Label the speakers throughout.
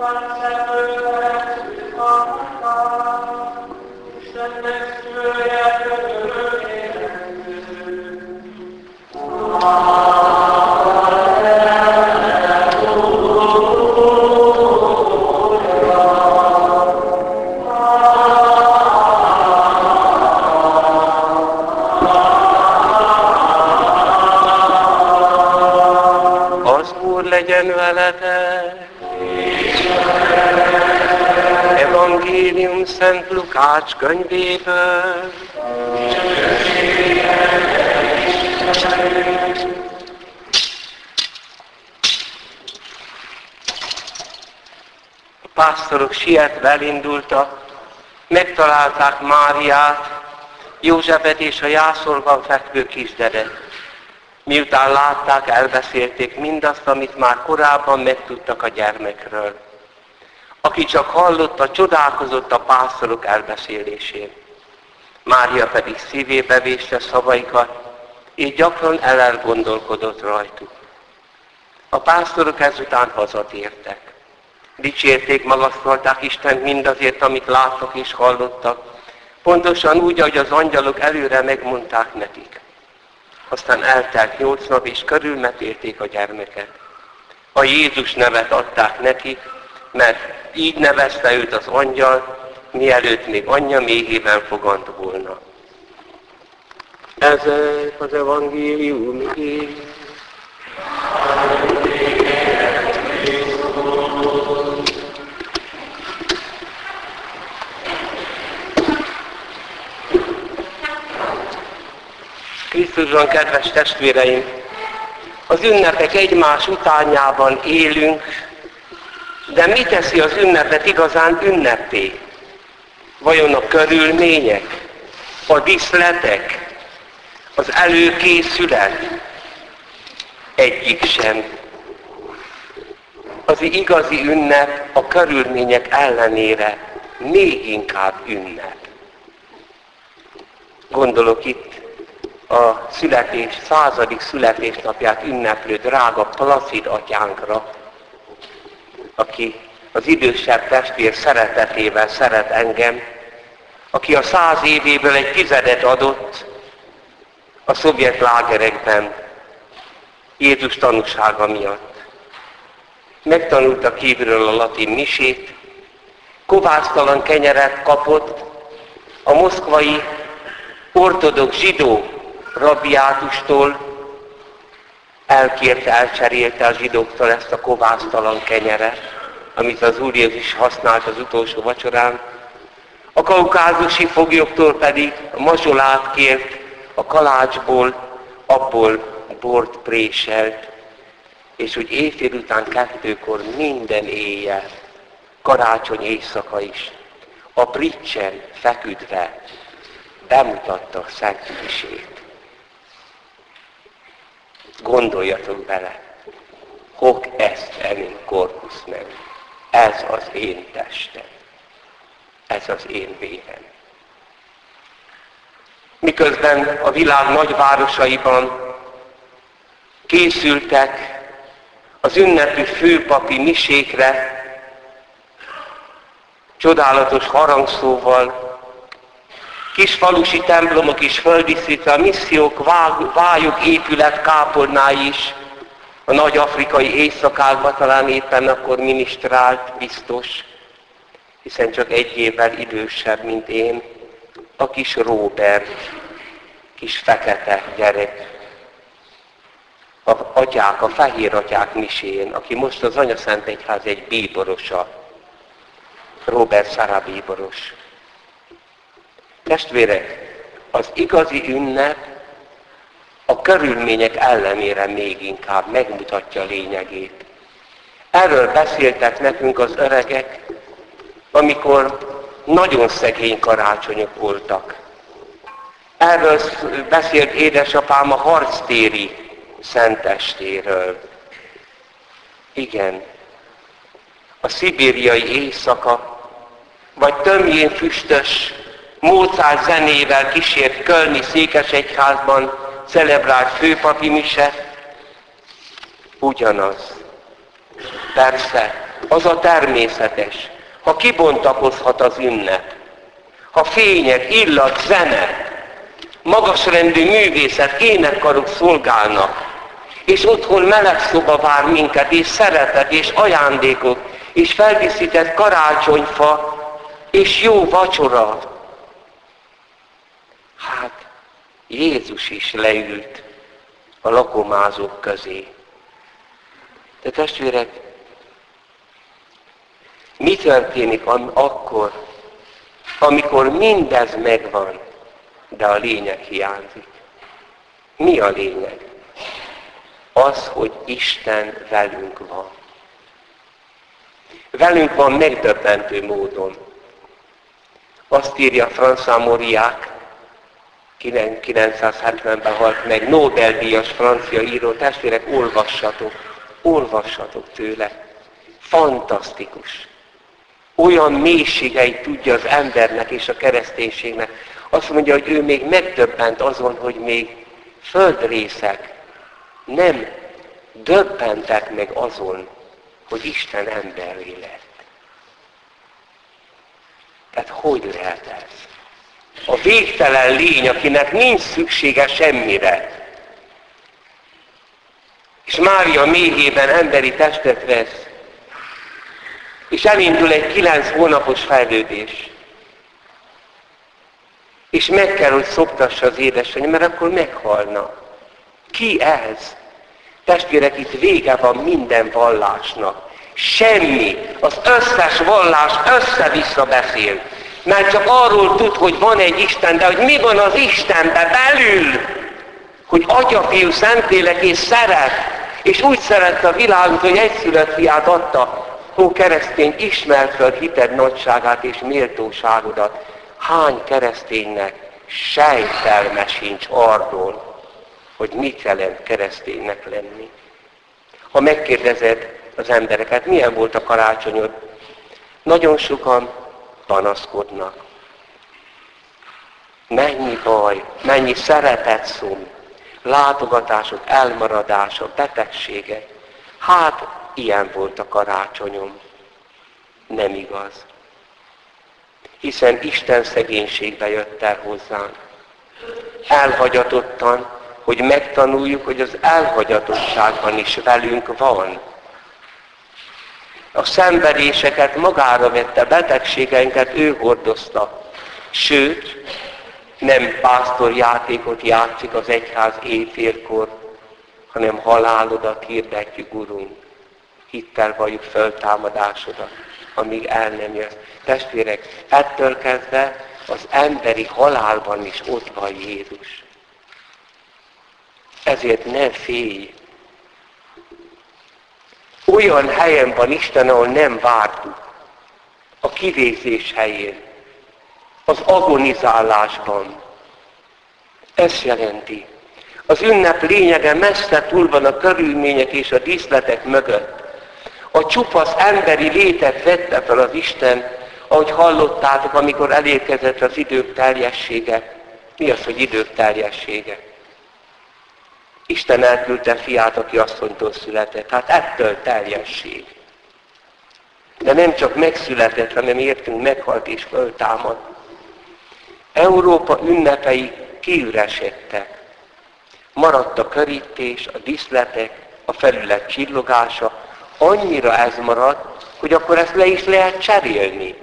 Speaker 1: Az Lukács könyvéből. A pásztorok sietve elindultak, megtalálták Máriát, Józsefet és a jászolban fekvő kisderet. Miután látták, elbeszélték mindazt, amit már korábban megtudtak a gyermekről. Aki csak hallotta, csodálkozott a pásztorok elbeszélésén. Mária pedig szívébe véste szavaikat, és gyakran elelgondolkodott rajtuk. A pásztorok ezután hazatértek. Dicsérték, magasztalták Istent mindazért, amit láttak és hallottak, pontosan úgy, ahogy az angyalok előre megmondták nekik. Aztán eltelt nyolc nap, és körülmetélték a gyermeket. A Jézus nevet adták neki, mert így nevezte őt az angyal, mielőtt még anyja méhében fogant volna. Ezek az evangélium Krisztusban, kedves testvéreim, az ünnepek egymás utányában élünk, de mi teszi az ünnepet igazán ünnepé? Vajon a körülmények, a diszletek, az előkészület? Egyik sem. Az igazi ünnep a körülmények ellenére még inkább ünnep. Gondolok itt a születés, századik születésnapját ünneplő drága Placid atyánkra, aki az idősebb testvér szeretetével szeret engem, aki a száz évéből egy tizedet adott a szovjet lágerekben Jézus tanúsága miatt. Megtanulta kívülről a latin misét, kovásztalan kenyeret kapott a moszkvai ortodox zsidó rabiátustól, elkérte, elcserélte a zsidóktól ezt a kovásztalan kenyeret, amit az Úr Jézus használt az utolsó vacsorán. A kaukázusi foglyoktól pedig a mazsolát kért a kalácsból, abból bort préselt, és úgy éjfél után kettőkor minden éjjel, karácsony éjszaka is, a pricsen feküdve bemutatta Szent. Gondoljatok bele, hoc est enim corpus nem. Ez az én testem. Ez az én vérem. Miközben a világ nagyvárosaiban készültek az ünnepi főpapi misékre, csodálatos harangszóval, kis falusi templomok is földíszítve, a missziók, vályok, épület, kápolnái is, a nagy afrikai éjszakákban talán éppen akkor minisztrált biztos, hiszen csak egy évvel idősebb, mint én, a kis Róbert, kis fekete gyerek, a atyák, a fehér atyák misén, aki most az Anya Szent Egyház egy bíborosa, Robert Szara bíboros. Testvérek, az igazi ünnep a körülmények ellenére még inkább megmutatja lényegét. Erről beszéltek nekünk az öregek, amikor nagyon szegény karácsonyok voltak. Erről beszélt édesapám a harctéri szentestéről. Igen, a szibériai éjszaka, vagy tömjén füstös Mozart zenével kísért Kölni Székesegyházban celebrált főpapi mise, ugyanaz. Persze, az a természetes. Ha kibontakozhat az ünnep, ha fények, illat, zene, magasrendű művészet, énekkarok szolgálnak, és otthon meleg szoba vár minket, és szeretet, és ajándékok, és feldíszített karácsonyfa, és jó vacsora. Hát, Jézus is leült a lakomázók közé. De testvérek, mi történik akkor, amikor mindez megvan, de a lényeg hiányzik? Mi a lényeg? Az, hogy Isten velünk van. Velünk van megdöbbentő módon. Azt írja François Mauriac, 970-ben halt meg, Nobel-díjas francia író, testvérek, olvassatok, olvassatok tőle. Fantasztikus. Olyan mélységeit tudja az embernek és a kereszténységnek. Azt mondja, hogy ő még megdöbbent azon, hogy még földrészek nem döbbentek meg azon, hogy Isten emberé lett. Tehát hogy lehet ez? A végtelen lény, akinek nincs szüksége semmire. És Mária méhében emberi testet vesz, és elindul egy kilenc hónapos fejlődés. És meg kell, hogy szoptassa az édesanyja, mert akkor meghalna. Ki ez? Testvérek, itt vége van minden vallásnak. Semmi. Az összes vallás össze-vissza beszél. Mert csak arról tud, hogy van egy Isten, de hogy mi van az Istenben belül, hogy Atya, Fiú, Szentlélek és szeret, és úgy szerette a világot, hogy egyszülött fiát adta. Ó, keresztény, ismert fel hited nagyságát és méltóságodat. Hány kereszténynek sejtelme sincs arról, hogy mit jelent kereszténynek lenni. Ha megkérdezed az embereket, milyen volt a karácsonyod, nagyon sokan panaszkodnak. Mennyi baj, mennyi szeretet szó, látogatások, elmaradások, betegségek. Hát, ilyen volt a karácsonyom. Nem igaz. Hiszen Isten szegénységbe jött el hozzánk. Elhagyatottan, hogy megtanuljuk, hogy az elhagyatottságban is velünk van a szenvedéseket magára vette, betegségeinket ő hordozta. Sőt, nem pásztorjátékot játszik az egyház éjfélkor, hanem halálodat hirdetjük, Urunk. Hittel valljuk föltámadásodat, amíg el nem jössz. Testvérek, ettől kezdve az emberi halálban is ott van Jézus. Ezért ne félj, olyan helyen van Isten, ahol nem vártuk. A kivégzés helyén. Az agonizálásban. Ez jelenti. Az ünnep lényege messze túl van a körülmények és a díszletek mögött. A csupasz emberi létet vette fel az Isten, ahogy hallottátok, amikor elérkezett az idők teljessége. Mi az, hogy idők teljessége? Isten elküldte fiát, aki asszonytól született. Hát ettől teljesség. De nem csak megszületett, hanem értünk, meghalt és föltámad. Európa ünnepei kiüresedtek. Maradt a körítés, a diszletek, a felület csillogása. Annyira ez maradt, hogy akkor ezt le is lehet cserélni.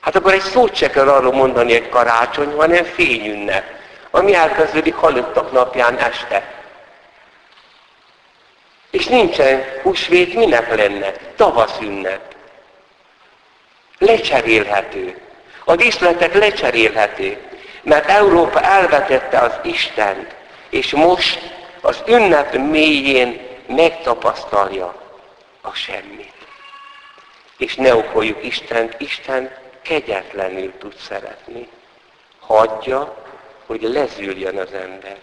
Speaker 1: Hát akkor egy szót se kell arról mondani egy karácsony, hanem fényünnep, ami elkezdődik halottak napján este. És nincsen húsvét, minek lenne? Tavasz ünnep. Lecserélhető. A díszletek lecserélhető. Mert Európa elvetette az Istent, és most az ünnep mélyén megtapasztalja a semmit. És ne okoljuk Istent, Isten kegyetlenül tud szeretni. Hagyja, hogy lezüljön az ember.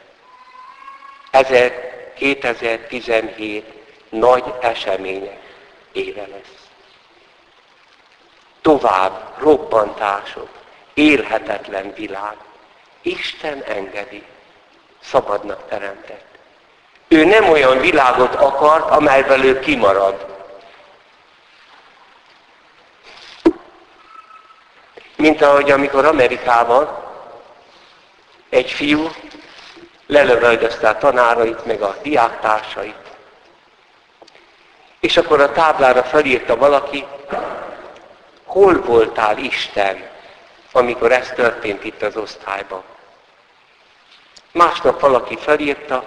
Speaker 1: Ezek 2017 nagy események éve lesz. Tovább robbantások, élhetetlen világ. Isten engedi, szabadnak teremtett. Ő nem olyan világot akart, amelyből ő kimarad. Mint ahogy amikor Amerikában egy fiú lelövöldözte a tanárait, meg a diáktársait. És akkor a táblára felírta valaki, hol voltál Isten, amikor ez történt itt az osztályban. Másnap valaki felírta,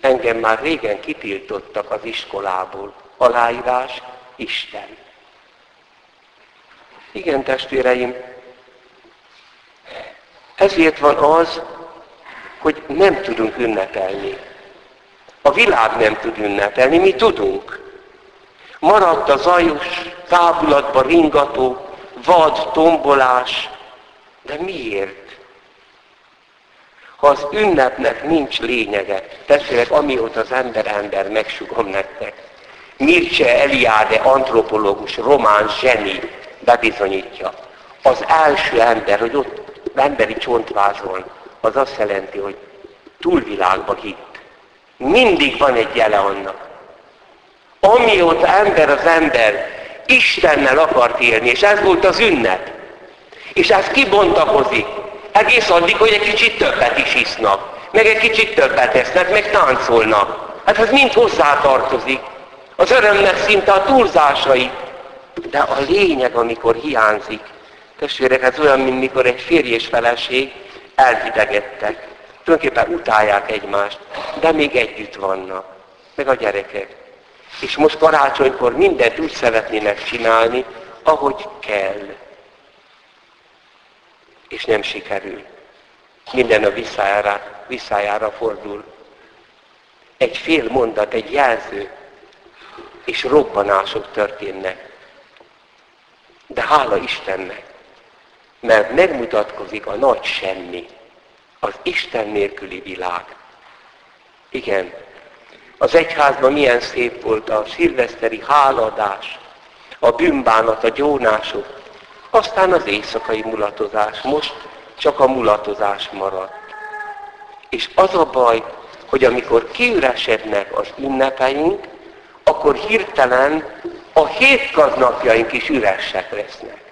Speaker 1: engem már régen kitiltottak az iskolából. Aláírás, Isten. Igen, testvéreim, ezért van az, hogy nem tudunk ünnepelni. A világ nem tud ünnepelni, mi tudunk. Maradt a zajos, tábulatba ringató, vad, tombolás. De miért? Ha az ünnepnek nincs lényege, testvérek, amióta az ember ember, megsugom nektek. Mircea Eliade, antropológus, román zseni bebizonyítja. Az első ember, hogy ott emberi csontvázon, az azt jelenti, hogy túlvilágba hitt. Mindig van egy jele annak. Amióta ember az ember Istennel akart élni, és ez volt az ünnep. És ez kibontakozik. Egész addig, hogy egy kicsit többet is isznak, meg egy kicsit többet esznek, meg táncolnak. Hát ez mind hozzátartozik. Az örömnek szinte a túlzásai. De a lényeg, amikor hiányzik, testvérek, ez olyan, mint mikor egy férj és feleség elhidegettek. Tulajdonképpen utálják egymást, de még együtt vannak. Meg a gyerekek. És most karácsonykor mindent úgy szeretnének csinálni, ahogy kell. És nem sikerül. Minden a visszájára, visszájára fordul. Egy fél mondat, egy jelző, és robbanások történnek. De hála Istennek, mert megmutatkozik a nagy semmi, az Isten nélküli világ. Igen, az egyházban milyen szép volt a szilveszteri háladás, a bűnbánat, a gyónások, aztán az éjszakai mulatozás. Most csak a mulatozás maradt. És az a baj, hogy amikor kiüresednek az ünnepeink, akkor hirtelen a hétköznapjaink is üresek lesznek.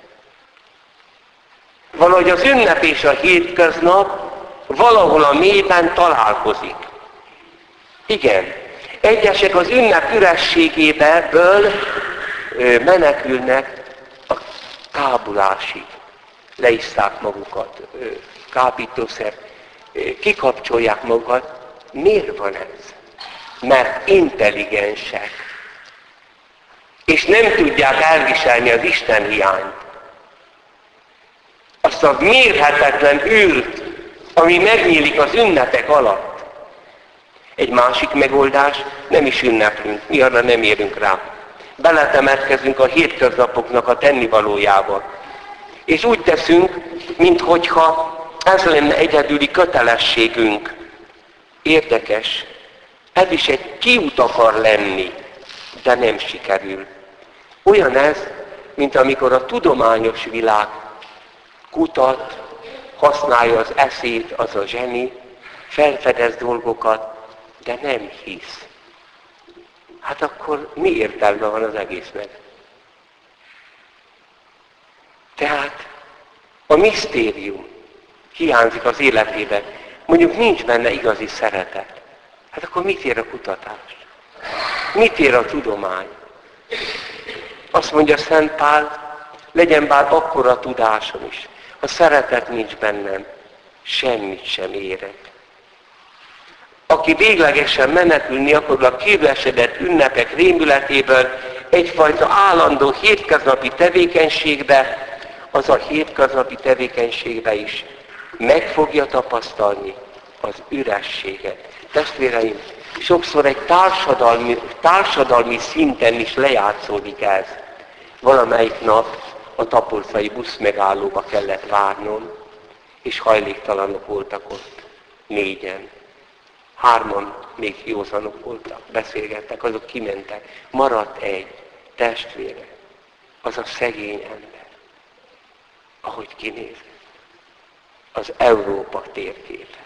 Speaker 1: Valahogy az ünnep és a hétköznap valahol a mélyben találkozik. Igen, egyesek az ünnep ürességéből menekülnek a kábulásig. Leiszták magukat, kábítószer, kikapcsolják magukat. Miért van ez? Mert intelligensek. És nem tudják elviselni az Isten hiányt. A mérhetetlen űrt, ami megnyílik az ünnepek alatt. Egy másik megoldás, nem is ünneplünk, mi arra nem érünk rá. Beletemetkezünk a hétköznapoknak a tennivalójába. És úgy teszünk, minthogyha ez lenne egyedüli kötelességünk. Érdekes, ez is egy kiút akar lenni, de nem sikerül. Olyan ez, mint amikor a tudományos világ kutat, használja az eszét, az a zseni, felfedez dolgokat, de nem hisz. Hát akkor mi értelme van az egésznek? Tehát a misztérium hiányzik az életében. Mondjuk nincs benne igazi szeretet. Hát akkor mit ér a kutatás? Mit ér a tudomány? Azt mondja Szent Pál, legyen bár akkora tudásom is. Ha szeretet nincs bennem, semmit sem érek aki véglegesen menekülni akar a kívülesedett ünnepek rémületéből egyfajta állandó hétköznapi tevékenységbe, az a hétköznapi tevékenységbe is meg fogja tapasztalni az ürességet. Testvéreim, sokszor egy társadalmi, társadalmi szinten is lejátszódik ez. Valamelyik nap a tapolcai busz megállóba kellett várnom, és hajléktalanok voltak ott, négyen. Hárman még józanok voltak, beszélgettek, azok kimentek. Maradt egy testvére, az a szegény ember, ahogy kinéz. Az Európa térképe.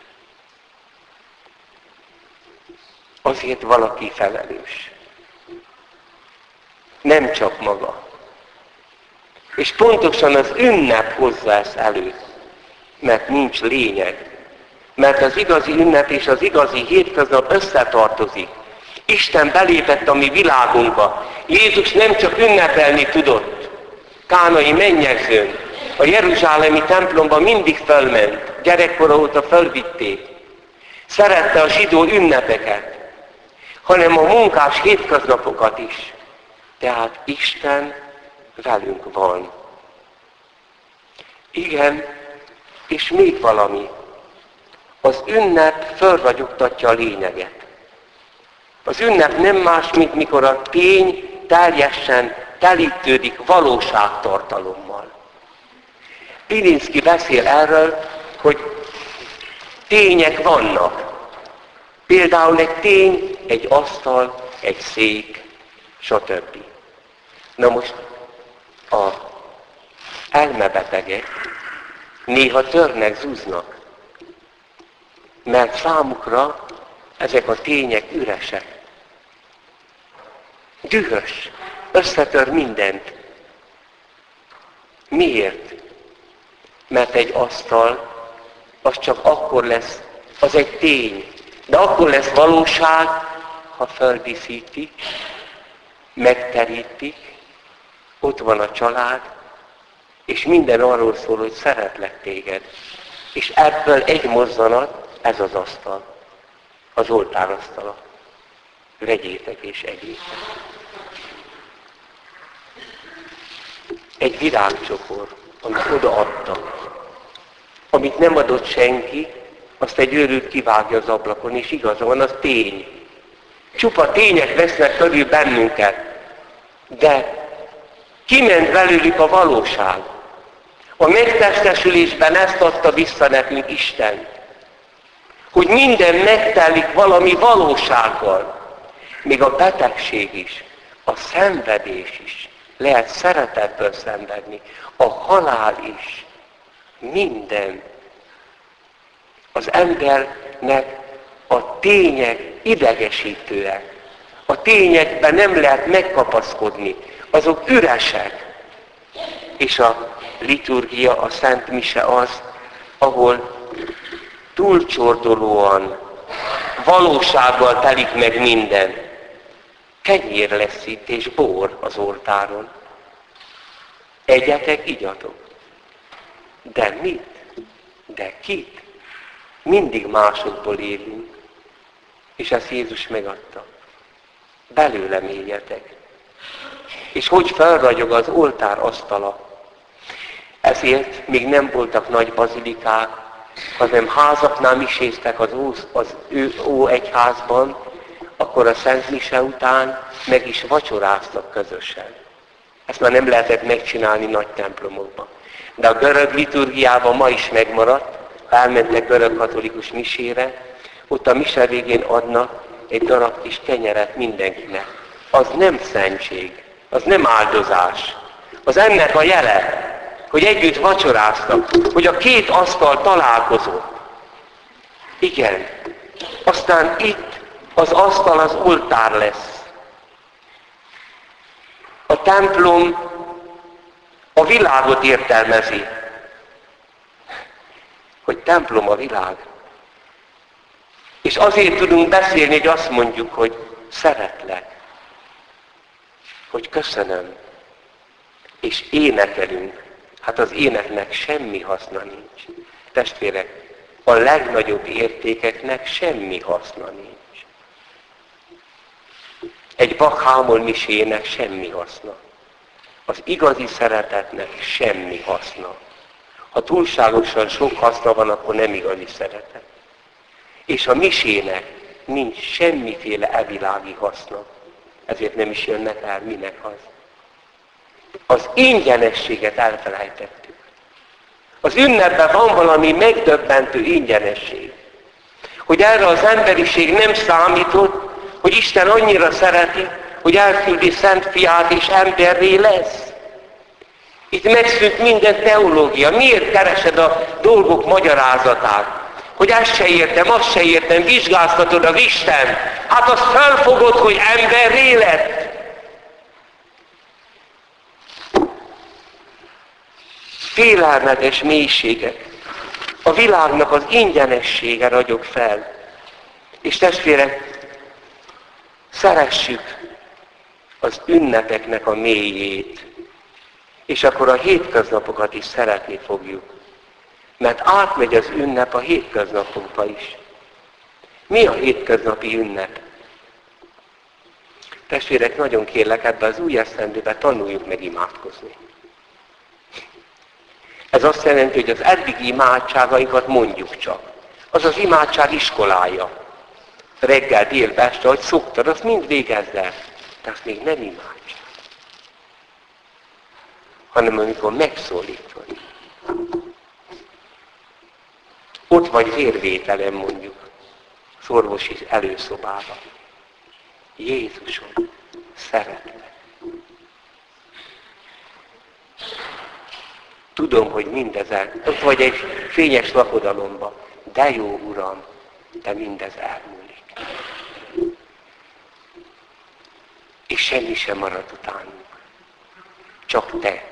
Speaker 1: Azért valaki felelős. Nem csak maga. És pontosan az ünnep hozza ezt elő, mert nincs lényeg. Mert az igazi ünnep és az igazi hétköznap összetartozik. Isten belépett a mi világunkba. Jézus nem csak ünnepelni tudott. Kánai mennyegzőn, a Jeruzsálemi templomba mindig fölment. Gyerekkora óta fölvitték. Szerette a zsidó ünnepeket, hanem a munkás hétköznapokat is. Tehát Isten velünk van. Igen, és még valami. Az ünnep fölragyogtatja a lényeget. Az ünnep nem más, mint mikor a tény teljesen telítődik valóságtartalommal. Pilinszki beszél erről, hogy tények vannak. Például egy tény, egy asztal, egy szék, stb. Na most a elmebetegek néha törnek, zúznak, mert számukra ezek a tények üresek. Dühös, összetör mindent. Miért? Mert egy asztal, az csak akkor lesz, az egy tény, de akkor lesz valóság, ha feldíszítik, megterítik, ott van a család, és minden arról szól, hogy szeretlek téged. És ebből egy mozzanat, ez az asztal, az oltárasztala. Vegyétek és egyétek. Egy virágcsokor, amit odaadtak, amit nem adott senki, azt egy őrült kivágja az ablakon, és igaza van, az tény. Csupa tények vesznek körül bennünket, de kiment belőlük a valóság. A megtestesülésben ezt adta vissza nekünk Isten. Hogy minden megtelik valami valósággal. Még a betegség is, a szenvedés is. Lehet szeretetből szenvedni. A halál is. Minden. Az embernek a tények idegesítőek. A tényekben nem lehet megkapaszkodni. Azok üresek. És a liturgia, a Szent Mise az, ahol túlcsordolóan, valósággal telik meg minden. Kenyér lesz itt, és bor az oltáron. Egyetek, igyatok. De mit? De kit? Mindig másokból élünk. És ezt Jézus megadta. Belőlem éljetek. És hogy felragyog az oltár asztala, ezért még nem voltak nagy bazilikák, hanem házaknál miséztek az, ó, az ő ó egyházban, akkor a Szent Mise után meg is vacsoráztak közösen. Ezt már nem lehetett megcsinálni nagy templomokban. De a görög liturgiában ma is megmaradt, elmentek görög katolikus misére, ott a mise végén adnak egy darab kis kenyeret mindenkinek. Az nem szentség, az nem áldozás. Az ennek a jele, hogy együtt vacsoráztak, hogy a két asztal találkozott. Igen. Aztán itt az asztal az oltár lesz. A templom a világot értelmezi. Hogy templom a világ. És azért tudunk beszélni, hogy azt mondjuk, hogy szeretlek. Hogy köszönöm. És énekelünk. Hát az éneknek semmi haszna nincs. Testvérek, a legnagyobb értékeknek semmi haszna nincs. Egy bakhámol misének semmi haszna. Az igazi szeretetnek semmi haszna. Ha túlságosan sok haszna van, akkor nem igazi szeretet. És a misének nincs semmiféle evilági haszna. Ezért nem is jönnek el, minek az. Az ingyenességet elfelejtettük. Az ünnepben van valami megdöbbentő ingyenesség. Hogy erre az emberiség nem számított, hogy Isten annyira szereti, hogy elküldi Szent Fiát és emberré lesz. Itt megszűnt minden teológia. Miért keresed a dolgok magyarázatát? Hogy ezt se értem, azt se értem, vizsgáztatod a Isten. Hát azt felfogod, hogy emberré lett. félelmetes mélységek. A világnak az ingyenessége ragyog fel. És testvérek, szeressük az ünnepeknek a mélyét, és akkor a hétköznapokat is szeretni fogjuk. Mert átmegy az ünnep a hétköznapokba is. Mi a hétköznapi ünnep? Testvérek, nagyon kérlek, ebbe az új esztendőbe tanuljuk meg imádkozni. Ez azt jelenti, hogy az eddigi imádságainkat mondjuk csak. Az az imádság iskolája. Reggel, délbe, este, hogy szoktad, azt mind végezd el. De azt még nem imádság. Hanem amikor megszólítod. Ott vagy vérvételen mondjuk, az orvosi előszobában. Jézusom, szeretlek. Tudom, hogy mindezen, ott vagy egy fényes lakodalomba, de jó Uram, de mindez elmúlik. És semmi sem marad utánunk. Csak te,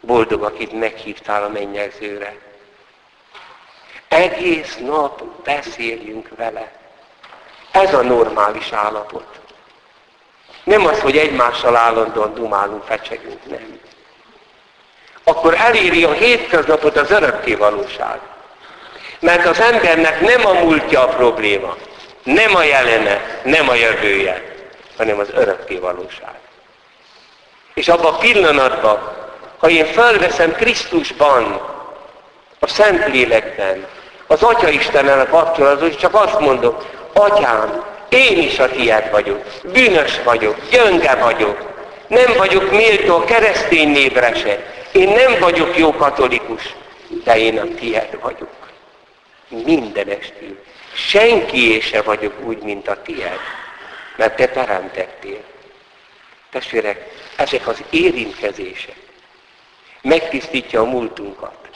Speaker 1: boldog, akit meghívtál a mennyezőre. Egész nap beszéljünk vele. Ez a normális állapot. Nem az, hogy egymással állandóan dumálunk, fecsegünk, nem. Akkor eléri a hétköznapot az örökké valóság. Mert az embernek nem a múltja a probléma, nem a jelene, nem a jövője, hanem az örökké valóság. És abban a pillanatban, ha én felveszem Krisztusban, a Szentlélekben, az Atya Istennel kapcsolatot, és csak azt mondom, Atyám, én is a tiéd vagyok, bűnös vagyok, gyönge vagyok, nem vagyok méltó a keresztény névre se, én nem vagyok jó katolikus, de én a tiéd vagyok. Mindenestül. Senki se vagyok úgy, mint a tiéd, mert te teremtettél. Testvérek, ezek az érintkezések megtisztítja a múltunkat.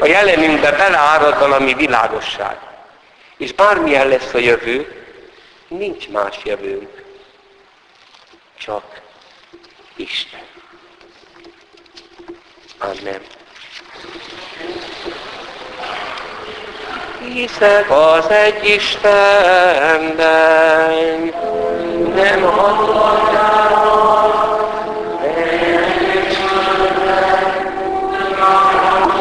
Speaker 1: A jelenünkbe beleárad valami világosság. És bármilyen lesz a jövő, nincs más jövőnk, csak Isten. Amen. Hiszek az egy Istenben, nem hallgatás,